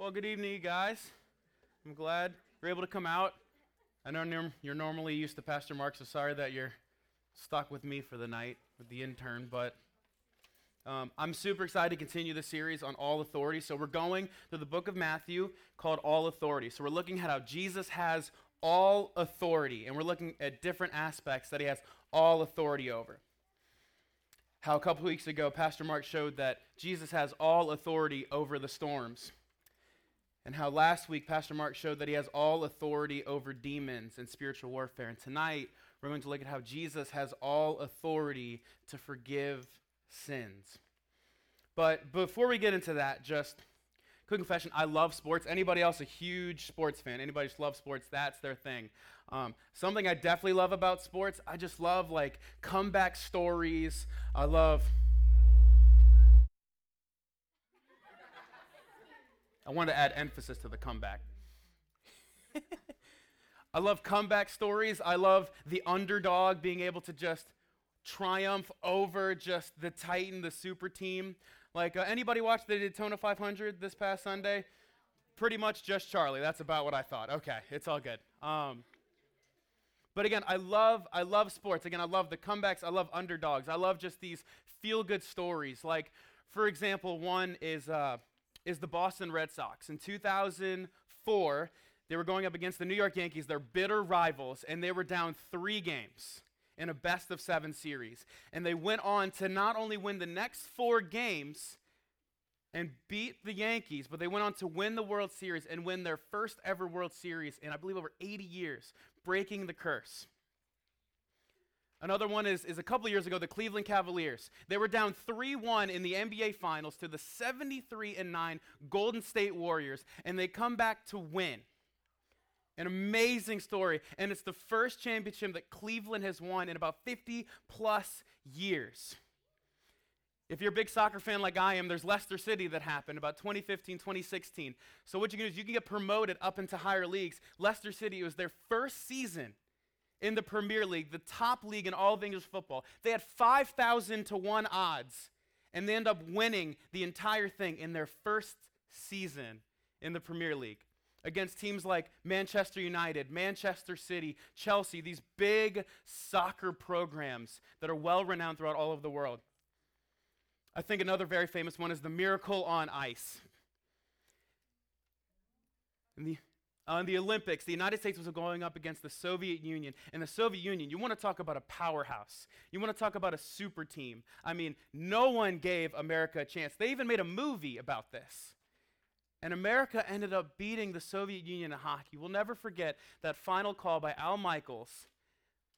Well, good evening, you guys. I'm glad you're able to come out. I know you're normally used to Pastor Mark, so sorry that you're stuck with me for the night with the intern, but um, I'm super excited to continue the series on all authority. So we're going through the book of Matthew called All Authority. So we're looking at how Jesus has all authority, and we're looking at different aspects that he has all authority over. How a couple weeks ago, Pastor Mark showed that Jesus has all authority over the storms and how last week Pastor Mark showed that he has all authority over demons and spiritual warfare. And tonight we're going to look at how Jesus has all authority to forgive sins. But before we get into that, just quick confession I love sports. Anybody else a huge sports fan? Anybody just love sports? That's their thing. Um, something I definitely love about sports, I just love like comeback stories. I love I wanted to add emphasis to the comeback. I love comeback stories. I love the underdog being able to just triumph over just the Titan, the super team. Like, uh, anybody watch the Daytona 500 this past Sunday? Pretty much just Charlie. That's about what I thought. Okay, it's all good. Um, but again, I love I love sports. Again, I love the comebacks. I love underdogs. I love just these feel good stories. Like, for example, one is uh, is the Boston Red Sox. In 2004, they were going up against the New York Yankees, their bitter rivals, and they were down three games in a best of seven series. And they went on to not only win the next four games and beat the Yankees, but they went on to win the World Series and win their first ever World Series in, I believe, over 80 years, breaking the curse. Another one is, is a couple years ago, the Cleveland Cavaliers. They were down 3 1 in the NBA Finals to the 73 9 Golden State Warriors, and they come back to win. An amazing story. And it's the first championship that Cleveland has won in about 50 plus years. If you're a big soccer fan like I am, there's Leicester City that happened about 2015, 2016. So what you can do is you can get promoted up into higher leagues. Leicester City was their first season in the Premier League, the top league in all of English football. They had 5,000 to 1 odds, and they end up winning the entire thing in their first season in the Premier League against teams like Manchester United, Manchester City, Chelsea, these big soccer programs that are well renowned throughout all of the world. I think another very famous one is the Miracle on Ice. In the uh, in the Olympics, the United States was going up against the Soviet Union. And the Soviet Union, you want to talk about a powerhouse. You want to talk about a super team. I mean, no one gave America a chance. They even made a movie about this. And America ended up beating the Soviet Union in hockey. We'll never forget that final call by Al Michaels,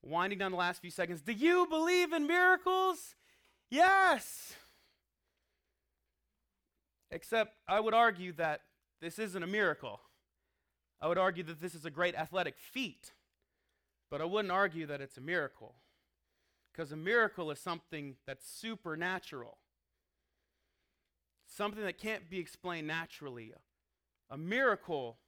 winding down the last few seconds. Do you believe in miracles? Yes. Except I would argue that this isn't a miracle. I would argue that this is a great athletic feat, but I wouldn't argue that it's a miracle. Because a miracle is something that's supernatural, something that can't be explained naturally. A miracle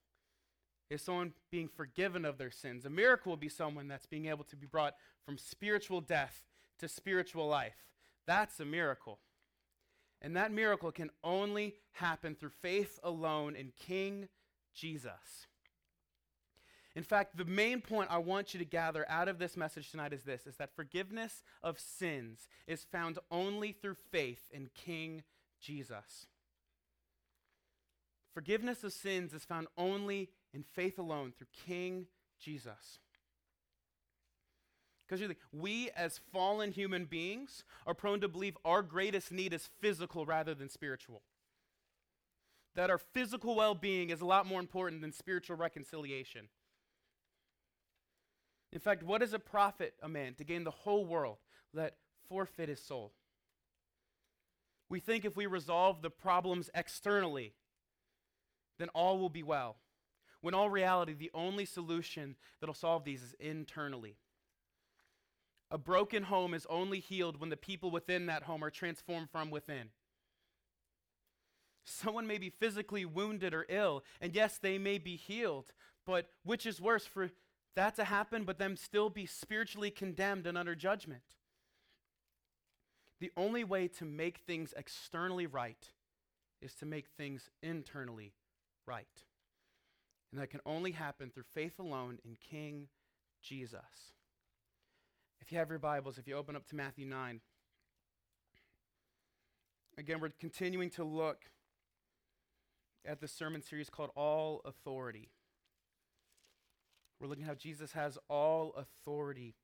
is someone being forgiven of their sins. A miracle would be someone that's being able to be brought from spiritual death to spiritual life. That's a miracle. And that miracle can only happen through faith alone in King Jesus. In fact, the main point I want you to gather out of this message tonight is this is that forgiveness of sins is found only through faith in King Jesus. Forgiveness of sins is found only in faith alone through King Jesus. Because we, as fallen human beings, are prone to believe our greatest need is physical rather than spiritual. That our physical well being is a lot more important than spiritual reconciliation. In fact, what does it profit a man to gain the whole world, let forfeit his soul? We think if we resolve the problems externally, then all will be well. When all reality, the only solution that'll solve these is internally. A broken home is only healed when the people within that home are transformed from within. Someone may be physically wounded or ill, and yes, they may be healed, but which is worse for that to happen, but them still be spiritually condemned and under judgment. The only way to make things externally right is to make things internally right. And that can only happen through faith alone in King Jesus. If you have your Bibles, if you open up to Matthew 9, again, we're continuing to look at the sermon series called All Authority. We're looking at how Jesus has all authority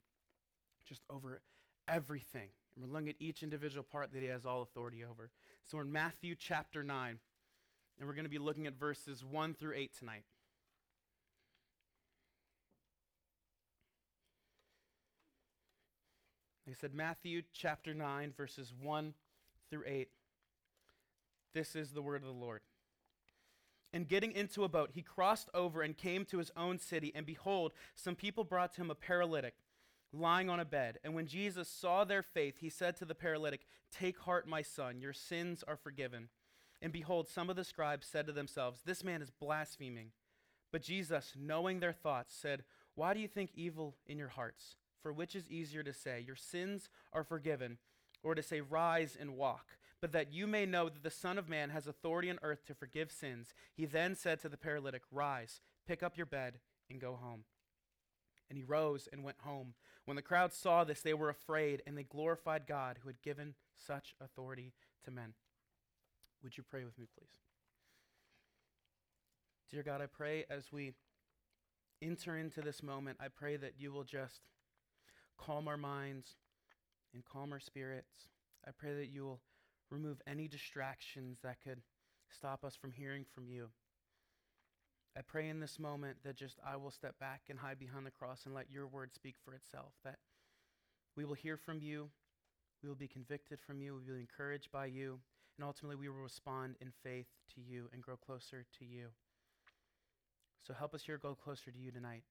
just over everything. And we're looking at each individual part that he has all authority over. So we're in Matthew chapter 9, and we're going to be looking at verses 1 through 8 tonight. Like I said, Matthew chapter 9, verses 1 through 8. This is the word of the Lord. And getting into a boat, he crossed over and came to his own city. And behold, some people brought to him a paralytic lying on a bed. And when Jesus saw their faith, he said to the paralytic, Take heart, my son, your sins are forgiven. And behold, some of the scribes said to themselves, This man is blaspheming. But Jesus, knowing their thoughts, said, Why do you think evil in your hearts? For which is easier to say, Your sins are forgiven, or to say, Rise and walk? But that you may know that the Son of Man has authority on earth to forgive sins, he then said to the paralytic, Rise, pick up your bed, and go home. And he rose and went home. When the crowd saw this, they were afraid, and they glorified God who had given such authority to men. Would you pray with me, please? Dear God, I pray as we enter into this moment, I pray that you will just calm our minds and calm our spirits. I pray that you will remove any distractions that could stop us from hearing from you. I pray in this moment that just I will step back and hide behind the cross and let your word speak for itself, that we will hear from you, we will be convicted from you, we will be encouraged by you, and ultimately we will respond in faith to you and grow closer to you. So help us here go closer to you tonight.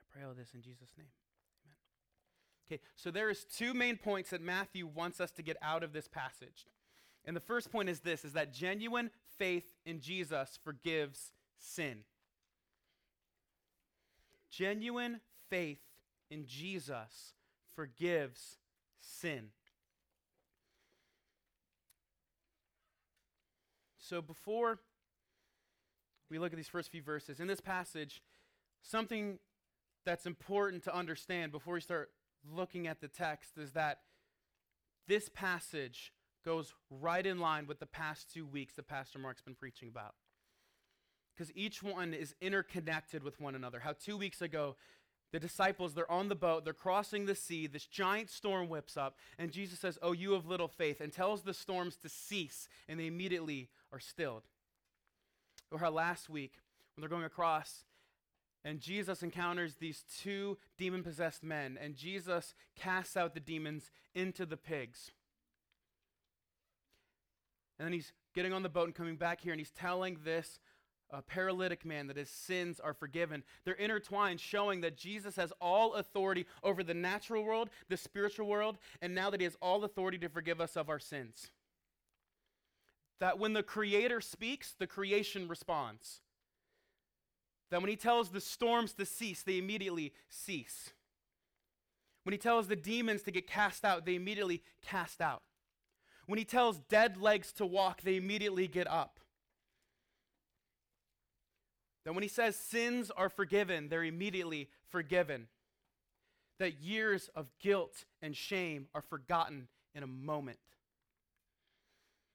I pray all this in Jesus' name. Okay, so there is two main points that Matthew wants us to get out of this passage. And the first point is this is that genuine faith in Jesus forgives sin. Genuine faith in Jesus forgives sin. So before we look at these first few verses, in this passage, something that's important to understand before we start looking at the text is that this passage goes right in line with the past two weeks that Pastor Mark's been preaching about because each one is interconnected with one another. How two weeks ago, the disciples, they're on the boat, they're crossing the sea, this giant storm whips up, and Jesus says, Oh, you have little faith, and tells the storms to cease, and they immediately are stilled. Or how last week, when they're going across, and Jesus encounters these two demon possessed men, and Jesus casts out the demons into the pigs. And then he's getting on the boat and coming back here, and he's telling this a paralytic man that his sins are forgiven. They're intertwined, showing that Jesus has all authority over the natural world, the spiritual world, and now that he has all authority to forgive us of our sins. That when the Creator speaks, the creation responds. That when he tells the storms to cease, they immediately cease. When he tells the demons to get cast out, they immediately cast out. When he tells dead legs to walk, they immediately get up. That when he says sins are forgiven, they're immediately forgiven. That years of guilt and shame are forgotten in a moment.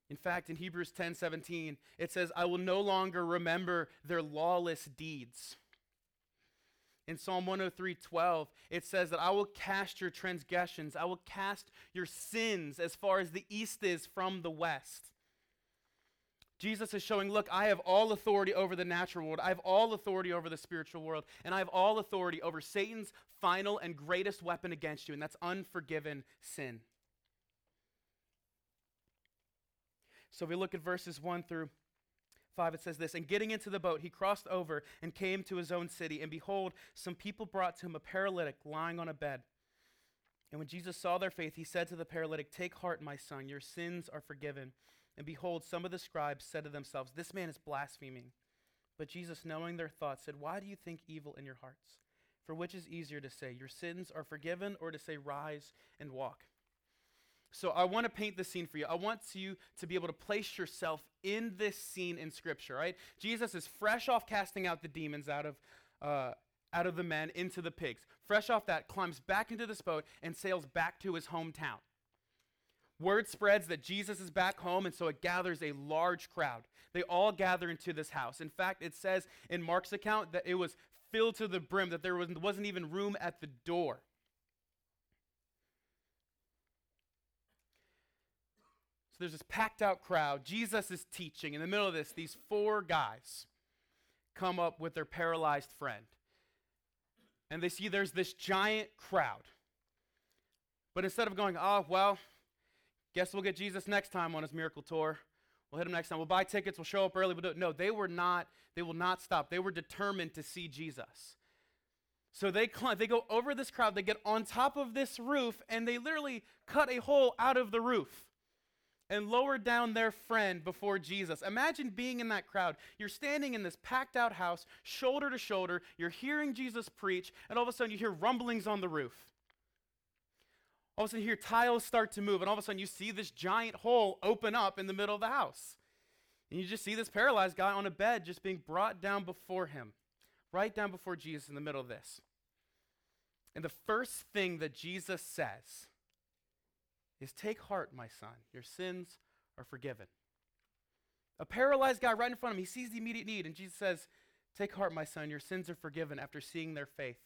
In fact, in Hebrews 10 17, it says, I will no longer remember their lawless deeds. In Psalm 103 12, it says that I will cast your transgressions, I will cast your sins as far as the east is from the west. Jesus is showing, look, I have all authority over the natural world. I have all authority over the spiritual world. And I have all authority over Satan's final and greatest weapon against you, and that's unforgiven sin. So if we look at verses 1 through 5, it says this And getting into the boat, he crossed over and came to his own city. And behold, some people brought to him a paralytic lying on a bed. And when Jesus saw their faith, he said to the paralytic, Take heart, my son, your sins are forgiven. And behold, some of the scribes said to themselves, This man is blaspheming. But Jesus, knowing their thoughts, said, Why do you think evil in your hearts? For which is easier to say, Your sins are forgiven, or to say, Rise and walk? So I want to paint the scene for you. I want you to be able to place yourself in this scene in Scripture, right? Jesus is fresh off casting out the demons out of, uh, out of the men into the pigs. Fresh off that, climbs back into this boat and sails back to his hometown. Word spreads that Jesus is back home, and so it gathers a large crowd. They all gather into this house. In fact, it says in Mark's account that it was filled to the brim, that there was, wasn't even room at the door. So there's this packed out crowd. Jesus is teaching. In the middle of this, these four guys come up with their paralyzed friend. And they see there's this giant crowd. But instead of going, oh, well, guess we'll get Jesus next time on his miracle tour. We'll hit him next time. We'll buy tickets. We'll show up early. We'll do it. No, they were not. They will not stop. They were determined to see Jesus. So they climb. They go over this crowd. They get on top of this roof, and they literally cut a hole out of the roof and lower down their friend before Jesus. Imagine being in that crowd. You're standing in this packed out house, shoulder to shoulder. You're hearing Jesus preach, and all of a sudden you hear rumblings on the roof. All of a sudden, you hear tiles start to move, and all of a sudden, you see this giant hole open up in the middle of the house. And you just see this paralyzed guy on a bed just being brought down before him, right down before Jesus in the middle of this. And the first thing that Jesus says is Take heart, my son, your sins are forgiven. A paralyzed guy right in front of him, he sees the immediate need, and Jesus says, Take heart, my son, your sins are forgiven after seeing their faith.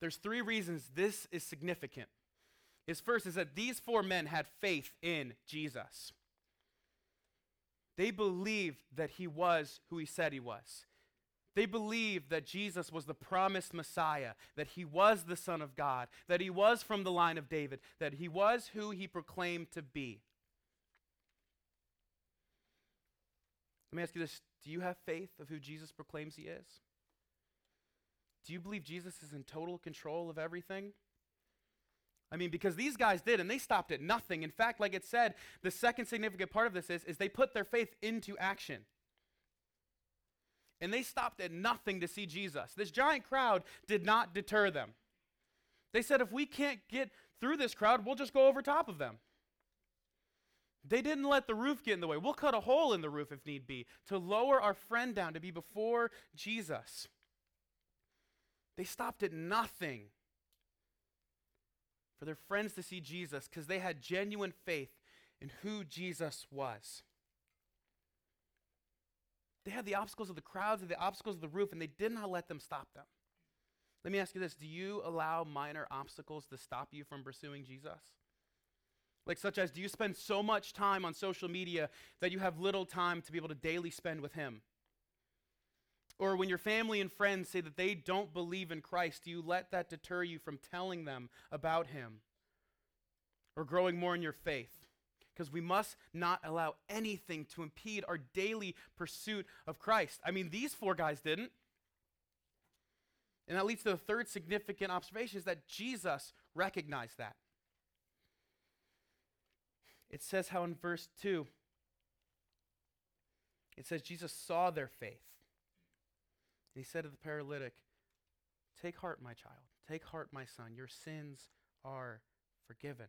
There's three reasons this is significant. His first is that these four men had faith in Jesus. They believed that he was who he said he was. They believed that Jesus was the promised Messiah, that he was the Son of God, that he was from the line of David, that he was who he proclaimed to be. Let me ask you this Do you have faith of who Jesus proclaims he is? Do you believe Jesus is in total control of everything? I mean, because these guys did, and they stopped at nothing. In fact, like it said, the second significant part of this is, is they put their faith into action. And they stopped at nothing to see Jesus. This giant crowd did not deter them. They said, if we can't get through this crowd, we'll just go over top of them. They didn't let the roof get in the way. We'll cut a hole in the roof if need be to lower our friend down to be before Jesus. They stopped at nothing for their friends to see Jesus because they had genuine faith in who Jesus was. They had the obstacles of the crowds and the obstacles of the roof, and they did not let them stop them. Let me ask you this Do you allow minor obstacles to stop you from pursuing Jesus? Like, such as, do you spend so much time on social media that you have little time to be able to daily spend with Him? Or when your family and friends say that they don't believe in Christ, do you let that deter you from telling them about Him or growing more in your faith? Because we must not allow anything to impede our daily pursuit of Christ. I mean, these four guys didn't. And that leads to the third significant observation is that Jesus recognized that. It says how in verse 2, it says Jesus saw their faith. And he said to the paralytic, Take heart, my child. Take heart, my son. Your sins are forgiven.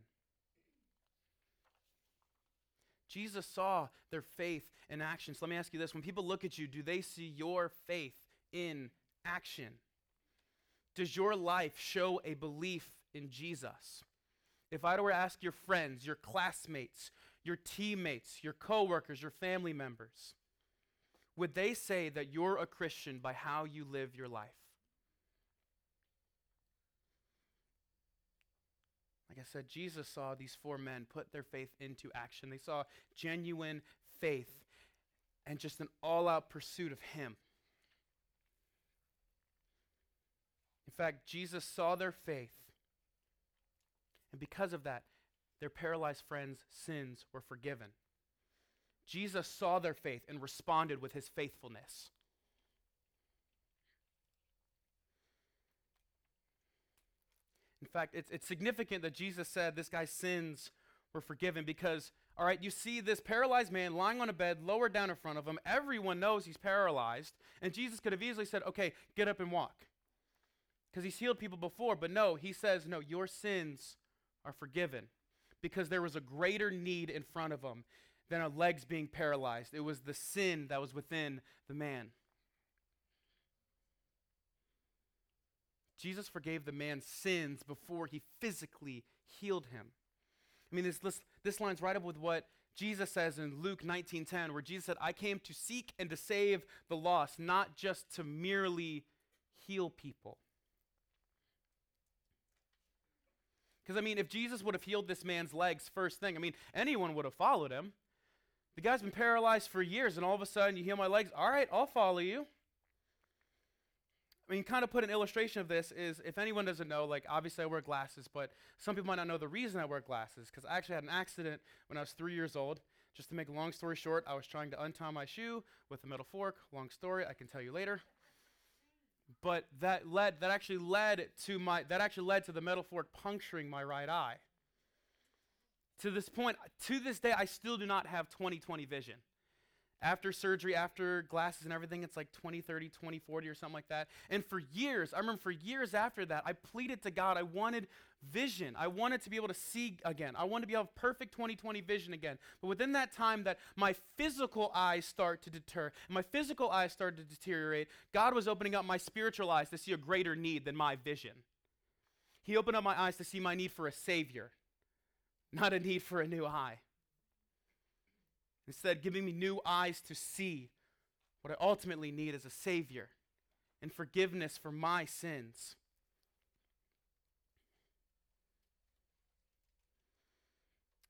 Jesus saw their faith in action. So let me ask you this when people look at you, do they see your faith in action? Does your life show a belief in Jesus? If I were to ask your friends, your classmates, your teammates, your coworkers, your family members, would they say that you're a Christian by how you live your life? Like I said, Jesus saw these four men put their faith into action. They saw genuine faith and just an all out pursuit of Him. In fact, Jesus saw their faith, and because of that, their paralyzed friends' sins were forgiven. Jesus saw their faith and responded with his faithfulness. In fact, it's, it's significant that Jesus said this guy's sins were forgiven because, all right, you see this paralyzed man lying on a bed, lowered down in front of him. Everyone knows he's paralyzed. And Jesus could have easily said, okay, get up and walk. Because he's healed people before. But no, he says, no, your sins are forgiven because there was a greater need in front of him than our legs being paralyzed. It was the sin that was within the man. Jesus forgave the man's sins before he physically healed him. I mean, this, this, this lines right up with what Jesus says in Luke 19:10, where Jesus said, I came to seek and to save the lost, not just to merely heal people. Because, I mean, if Jesus would have healed this man's legs first thing, I mean, anyone would have followed him. The guy's been paralyzed for years, and all of a sudden you heal my legs. All right, I'll follow you. I mean, kind of put an illustration of this is if anyone doesn't know, like, obviously I wear glasses, but some people might not know the reason I wear glasses, because I actually had an accident when I was three years old. Just to make a long story short, I was trying to untie my shoe with a metal fork. Long story, I can tell you later but that led that actually led to my that actually led to the metal fork puncturing my right eye to this point to this day i still do not have 20/20 vision after surgery after glasses and everything it's like 20 30 20 40 or something like that and for years i remember for years after that i pleaded to god i wanted vision. I wanted to be able to see again. I wanted to be able to have perfect 2020 vision again. But within that time that my physical eyes start to deter, my physical eyes started to deteriorate, God was opening up my spiritual eyes to see a greater need than my vision. He opened up my eyes to see my need for a savior, not a need for a new eye. Instead, giving me new eyes to see what I ultimately need is a savior and forgiveness for my sins.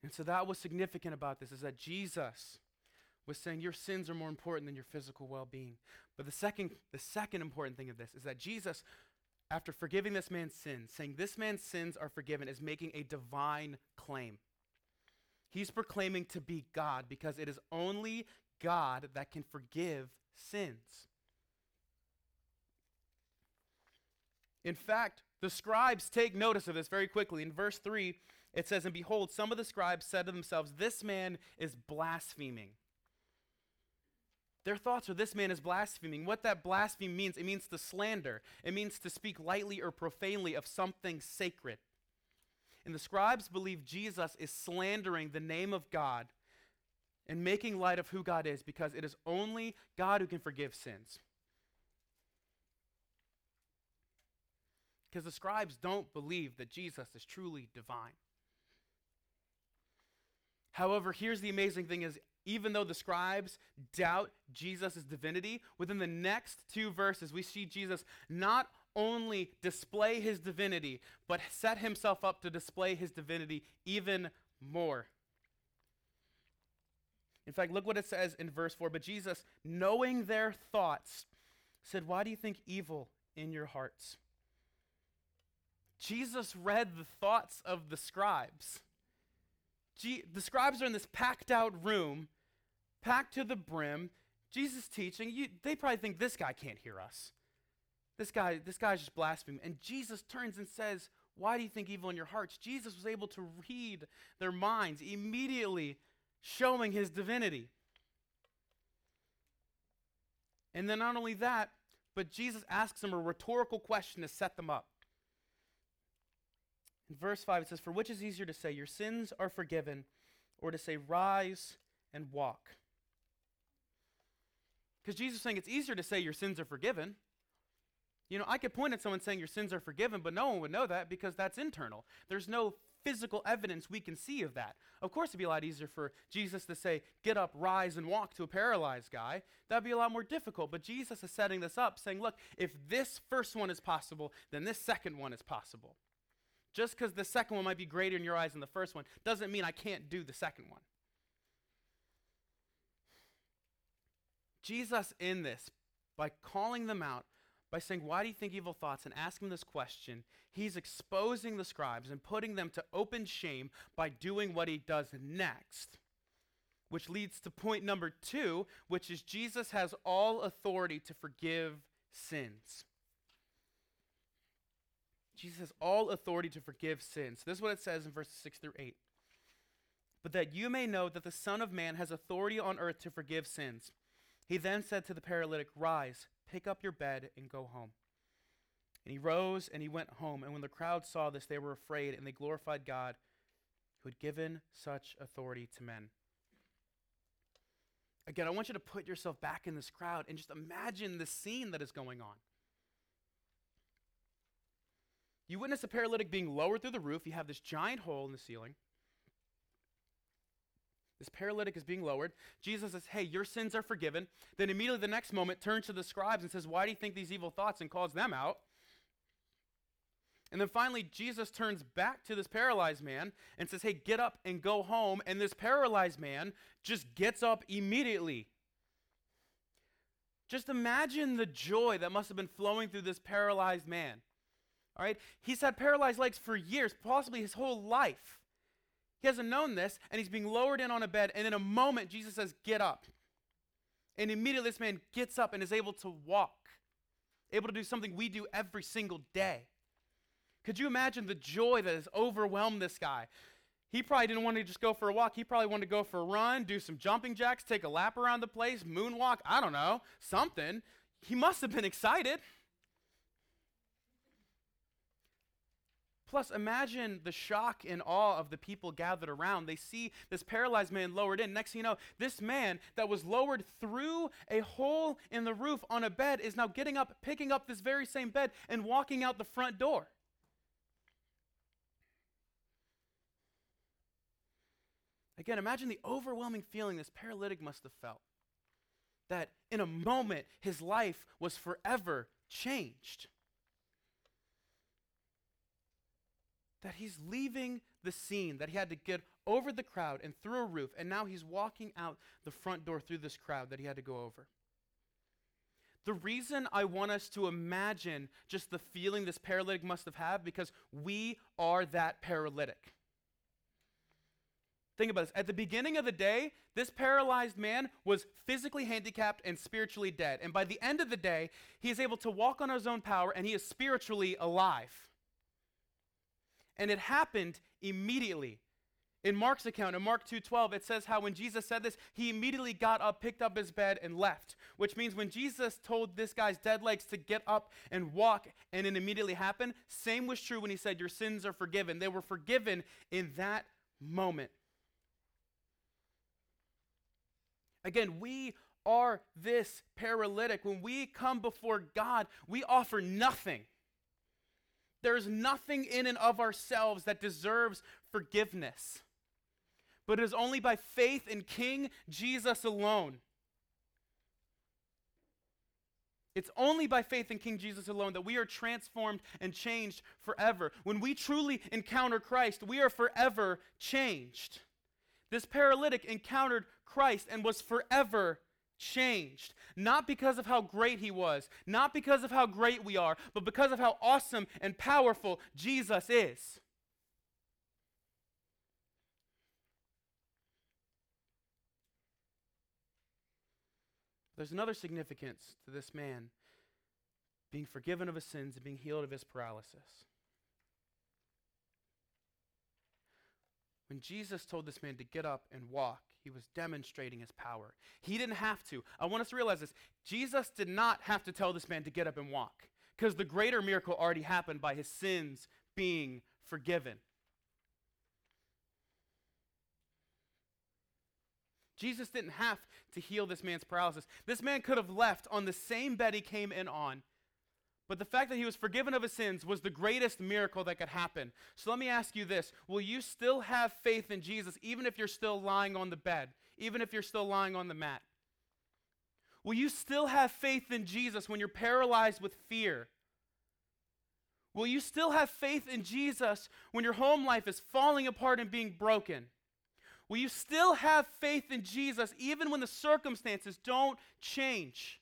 And so that was significant about this is that Jesus was saying your sins are more important than your physical well-being. But the second the second important thing of this is that Jesus after forgiving this man's sins, saying this man's sins are forgiven is making a divine claim. He's proclaiming to be God because it is only God that can forgive sins. In fact, the scribes take notice of this very quickly. In verse 3, it says, And behold, some of the scribes said to themselves, This man is blaspheming. Their thoughts are this man is blaspheming. What that blaspheme means, it means to slander. It means to speak lightly or profanely of something sacred. And the scribes believe Jesus is slandering the name of God and making light of who God is because it is only God who can forgive sins. Because the scribes don't believe that Jesus is truly divine. However, here's the amazing thing is even though the scribes doubt Jesus' divinity, within the next two verses, we see Jesus not only display his divinity, but set himself up to display his divinity even more. In fact, look what it says in verse 4. But Jesus, knowing their thoughts, said, Why do you think evil in your hearts? Jesus read the thoughts of the scribes. The scribes are in this packed out room, packed to the brim. Jesus teaching. You, they probably think this guy can't hear us. This guy, this guy's just blaspheming. And Jesus turns and says, Why do you think evil in your hearts? Jesus was able to read their minds, immediately showing his divinity. And then not only that, but Jesus asks them a rhetorical question to set them up. In verse 5, it says, For which is easier to say, Your sins are forgiven, or to say, Rise and walk? Because Jesus is saying it's easier to say your sins are forgiven. You know, I could point at someone saying your sins are forgiven, but no one would know that because that's internal. There's no physical evidence we can see of that. Of course, it'd be a lot easier for Jesus to say, Get up, rise, and walk to a paralyzed guy. That'd be a lot more difficult. But Jesus is setting this up, saying, Look, if this first one is possible, then this second one is possible. Just because the second one might be greater in your eyes than the first one doesn't mean I can't do the second one. Jesus, in this, by calling them out, by saying, Why do you think evil thoughts? and asking this question, he's exposing the scribes and putting them to open shame by doing what he does next. Which leads to point number two, which is Jesus has all authority to forgive sins. Jesus has all authority to forgive sins. This is what it says in verses 6 through 8. But that you may know that the Son of Man has authority on earth to forgive sins. He then said to the paralytic, Rise, pick up your bed, and go home. And he rose and he went home. And when the crowd saw this, they were afraid, and they glorified God who had given such authority to men. Again, I want you to put yourself back in this crowd and just imagine the scene that is going on. You witness a paralytic being lowered through the roof. You have this giant hole in the ceiling. This paralytic is being lowered. Jesus says, Hey, your sins are forgiven. Then immediately the next moment turns to the scribes and says, Why do you think these evil thoughts? and calls them out. And then finally, Jesus turns back to this paralyzed man and says, Hey, get up and go home. And this paralyzed man just gets up immediately. Just imagine the joy that must have been flowing through this paralyzed man. All right? He's had paralyzed legs for years, possibly his whole life. He hasn't known this, and he's being lowered in on a bed. And in a moment, Jesus says, Get up. And immediately, this man gets up and is able to walk, able to do something we do every single day. Could you imagine the joy that has overwhelmed this guy? He probably didn't want to just go for a walk. He probably wanted to go for a run, do some jumping jacks, take a lap around the place, moonwalk, I don't know, something. He must have been excited. Plus, imagine the shock and awe of the people gathered around. They see this paralyzed man lowered in. Next thing you know, this man that was lowered through a hole in the roof on a bed is now getting up, picking up this very same bed, and walking out the front door. Again, imagine the overwhelming feeling this paralytic must have felt. That in a moment, his life was forever changed. That he's leaving the scene, that he had to get over the crowd and through a roof, and now he's walking out the front door through this crowd that he had to go over. The reason I want us to imagine just the feeling this paralytic must have had because we are that paralytic. Think about this. At the beginning of the day, this paralyzed man was physically handicapped and spiritually dead. And by the end of the day, he is able to walk on his own power and he is spiritually alive. And it happened immediately. In Mark's account, in Mark 2:12, it says how when Jesus said this, he immediately got up, picked up his bed, and left. Which means when Jesus told this guy's dead legs to get up and walk, and it immediately happened, same was true when he said, Your sins are forgiven. They were forgiven in that moment. Again, we are this paralytic. When we come before God, we offer nothing. There's nothing in and of ourselves that deserves forgiveness. But it is only by faith in King Jesus alone. It's only by faith in King Jesus alone that we are transformed and changed forever. When we truly encounter Christ, we are forever changed. This paralytic encountered Christ and was forever changed. Not because of how great he was, not because of how great we are, but because of how awesome and powerful Jesus is. There's another significance to this man being forgiven of his sins and being healed of his paralysis. When Jesus told this man to get up and walk, he was demonstrating his power. He didn't have to. I want us to realize this. Jesus did not have to tell this man to get up and walk because the greater miracle already happened by his sins being forgiven. Jesus didn't have to heal this man's paralysis. This man could have left on the same bed he came in on but the fact that he was forgiven of his sins was the greatest miracle that could happen. So let me ask you this Will you still have faith in Jesus even if you're still lying on the bed, even if you're still lying on the mat? Will you still have faith in Jesus when you're paralyzed with fear? Will you still have faith in Jesus when your home life is falling apart and being broken? Will you still have faith in Jesus even when the circumstances don't change?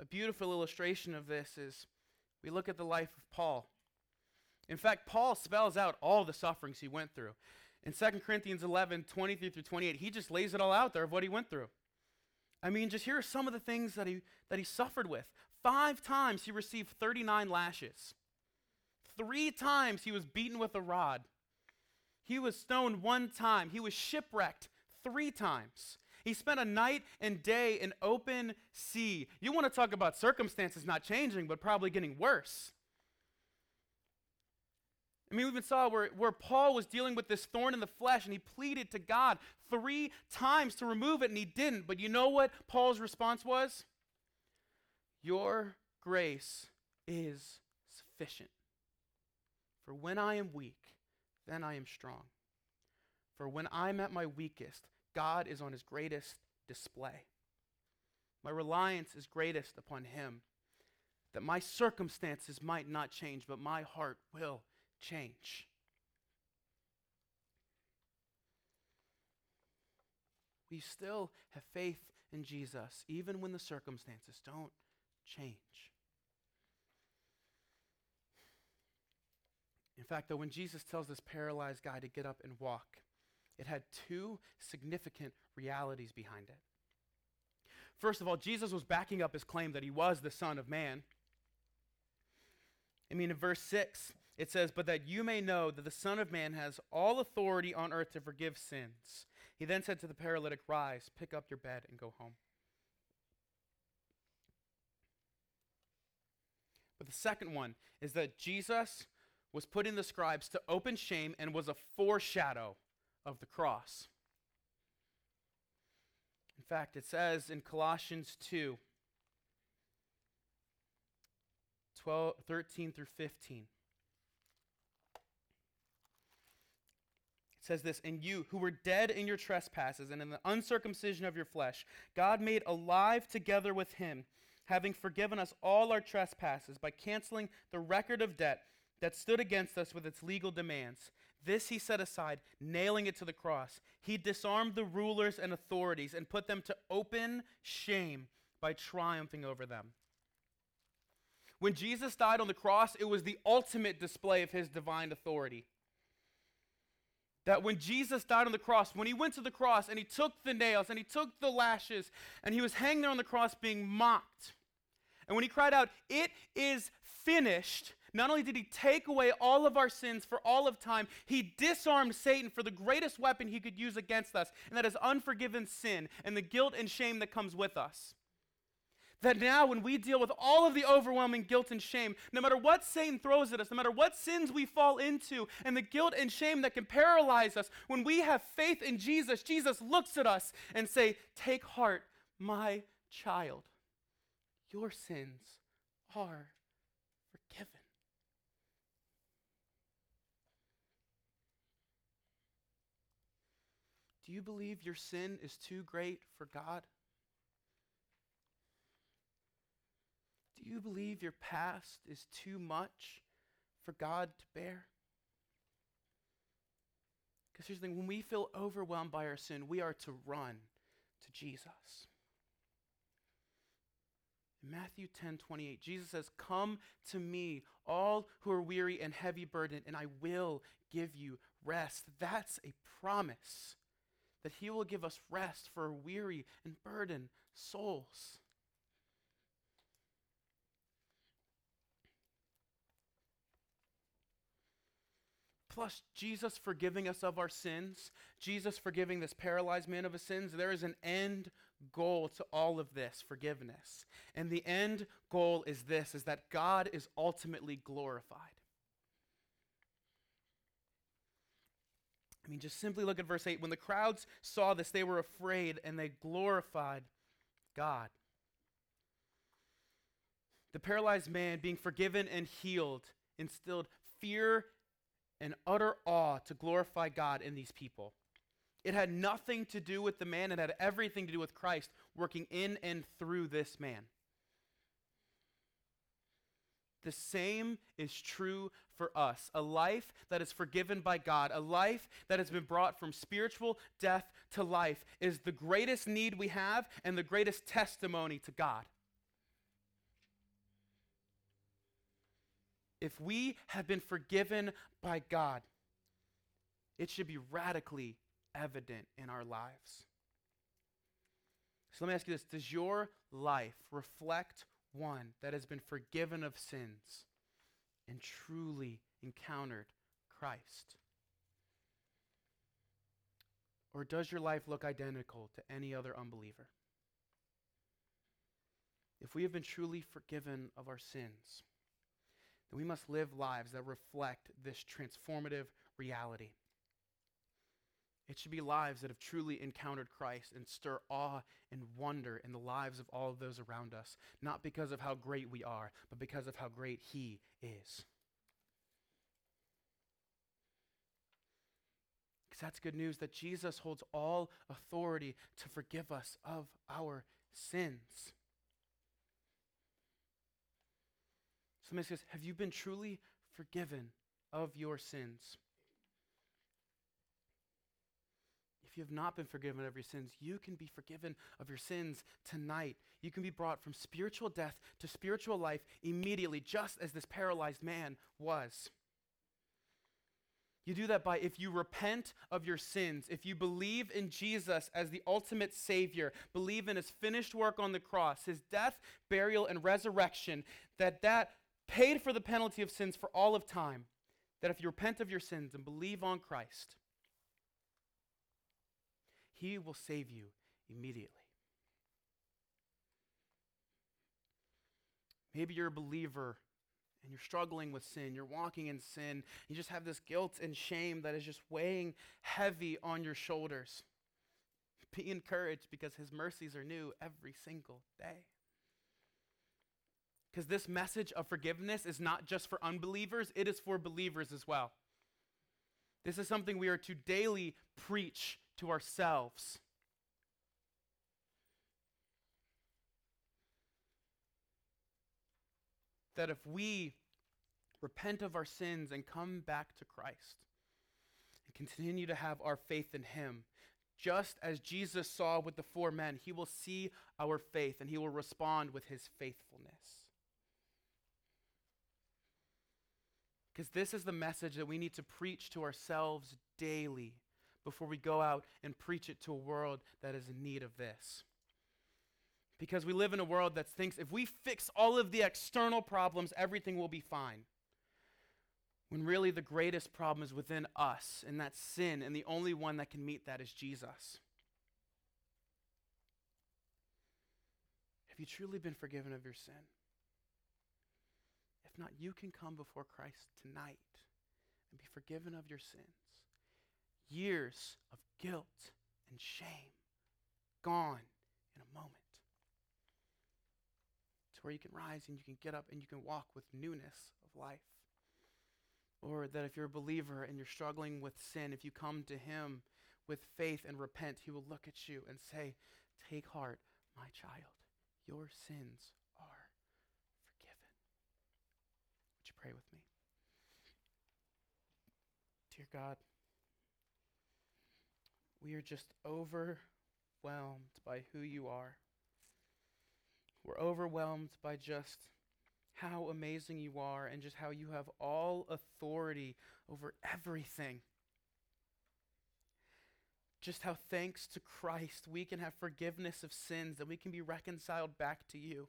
A beautiful illustration of this is we look at the life of Paul. In fact, Paul spells out all the sufferings he went through. In 2 Corinthians 11, 23 through 28, he just lays it all out there of what he went through. I mean, just here are some of the things that he, that he suffered with. Five times he received 39 lashes. Three times he was beaten with a rod. He was stoned one time. He was shipwrecked three times. He spent a night and day in open sea. You want to talk about circumstances not changing, but probably getting worse. I mean, we even saw where, where Paul was dealing with this thorn in the flesh and he pleaded to God three times to remove it and he didn't. But you know what Paul's response was? Your grace is sufficient. For when I am weak, then I am strong. For when I'm at my weakest, God is on his greatest display. My reliance is greatest upon him, that my circumstances might not change, but my heart will change. We still have faith in Jesus, even when the circumstances don't change. In fact, though, when Jesus tells this paralyzed guy to get up and walk, it had two significant realities behind it. First of all, Jesus was backing up his claim that he was the Son of Man. I mean, in verse 6, it says, But that you may know that the Son of Man has all authority on earth to forgive sins. He then said to the paralytic, Rise, pick up your bed, and go home. But the second one is that Jesus was putting the scribes to open shame and was a foreshadow of the cross. In fact, it says in Colossians 2 12, 13 through 15. It says this, and you who were dead in your trespasses and in the uncircumcision of your flesh, God made alive together with him, having forgiven us all our trespasses by canceling the record of debt that stood against us with its legal demands. This he set aside, nailing it to the cross. He disarmed the rulers and authorities and put them to open shame by triumphing over them. When Jesus died on the cross, it was the ultimate display of his divine authority. That when Jesus died on the cross, when he went to the cross and he took the nails and he took the lashes and he was hanging there on the cross being mocked, and when he cried out, It is finished, not only did he take away all of our sins for all of time, he disarmed Satan for the greatest weapon he could use against us, and that is unforgiven sin and the guilt and shame that comes with us. That now, when we deal with all of the overwhelming guilt and shame, no matter what Satan throws at us, no matter what sins we fall into, and the guilt and shame that can paralyze us, when we have faith in Jesus, Jesus looks at us and say, "Take heart, my child. Your sins are forgiven." Do you believe your sin is too great for God? Do you believe your past is too much for God to bear? Because here's the thing when we feel overwhelmed by our sin, we are to run to Jesus. In Matthew 10 28, Jesus says, Come to me, all who are weary and heavy burdened, and I will give you rest. That's a promise that he will give us rest for weary and burdened souls. Plus, Jesus forgiving us of our sins, Jesus forgiving this paralyzed man of his sins, there is an end goal to all of this forgiveness. And the end goal is this is that God is ultimately glorified. I mean, just simply look at verse 8. When the crowds saw this, they were afraid and they glorified God. The paralyzed man being forgiven and healed instilled fear and utter awe to glorify God in these people. It had nothing to do with the man, it had everything to do with Christ working in and through this man. The same is true for us. A life that is forgiven by God, a life that has been brought from spiritual death to life, is the greatest need we have and the greatest testimony to God. if we have been forgiven by God, it should be radically evident in our lives. So let me ask you this Does your life reflect one that has been forgiven of sins and truly encountered Christ? Or does your life look identical to any other unbeliever? If we have been truly forgiven of our sins, then we must live lives that reflect this transformative reality. It should be lives that have truly encountered Christ and stir awe and wonder in the lives of all of those around us, not because of how great we are, but because of how great He is. Because that's good news that Jesus holds all authority to forgive us of our sins. Somebody says, Have you been truly forgiven of your sins? If you have not been forgiven of your sins, you can be forgiven of your sins tonight. You can be brought from spiritual death to spiritual life immediately, just as this paralyzed man was. You do that by if you repent of your sins, if you believe in Jesus as the ultimate Savior, believe in His finished work on the cross, His death, burial, and resurrection, that that paid for the penalty of sins for all of time. That if you repent of your sins and believe on Christ, He will save you immediately. Maybe you're a believer and you're struggling with sin, you're walking in sin, you just have this guilt and shame that is just weighing heavy on your shoulders. Be encouraged because His mercies are new every single day. Because this message of forgiveness is not just for unbelievers, it is for believers as well. This is something we are to daily preach to ourselves. that if we repent of our sins and come back to Christ and continue to have our faith in Him, just as Jesus saw with the four men, He will see our faith and He will respond with His faithfulness. Because this is the message that we need to preach to ourselves daily before we go out and preach it to a world that is in need of this. Because we live in a world that thinks if we fix all of the external problems, everything will be fine. When really the greatest problem is within us, and that's sin, and the only one that can meet that is Jesus. Have you truly been forgiven of your sin? If not, you can come before Christ tonight and be forgiven of your sins. Years of guilt and shame gone in a moment to where you can rise and you can get up and you can walk with newness of life. Or that if you're a believer and you're struggling with sin, if you come to Him with faith and repent, He will look at you and say, Take heart, my child, your sins are forgiven. Would you pray with me? Dear God, we are just overwhelmed by who you are. We're overwhelmed by just how amazing you are and just how you have all authority over everything. Just how, thanks to Christ, we can have forgiveness of sins, that we can be reconciled back to you.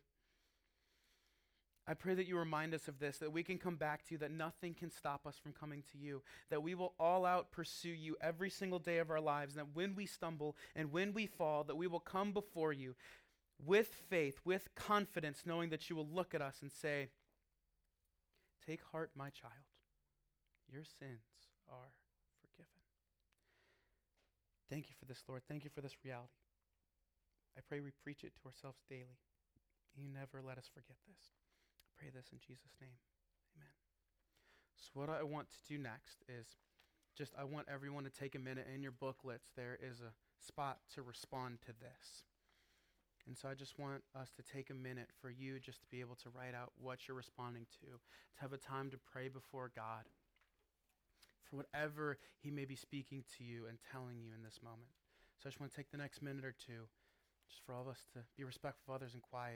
I pray that you remind us of this, that we can come back to you, that nothing can stop us from coming to you, that we will all out pursue you every single day of our lives, and that when we stumble and when we fall, that we will come before you with faith, with confidence, knowing that you will look at us and say, Take heart, my child. Your sins are forgiven. Thank you for this, Lord. Thank you for this reality. I pray we preach it to ourselves daily. You never let us forget this. Pray this in Jesus' name. Amen. So, what I want to do next is just I want everyone to take a minute in your booklets. There is a spot to respond to this. And so I just want us to take a minute for you just to be able to write out what you're responding to, to have a time to pray before God for whatever He may be speaking to you and telling you in this moment. So I just want to take the next minute or two just for all of us to be respectful of others and quiet.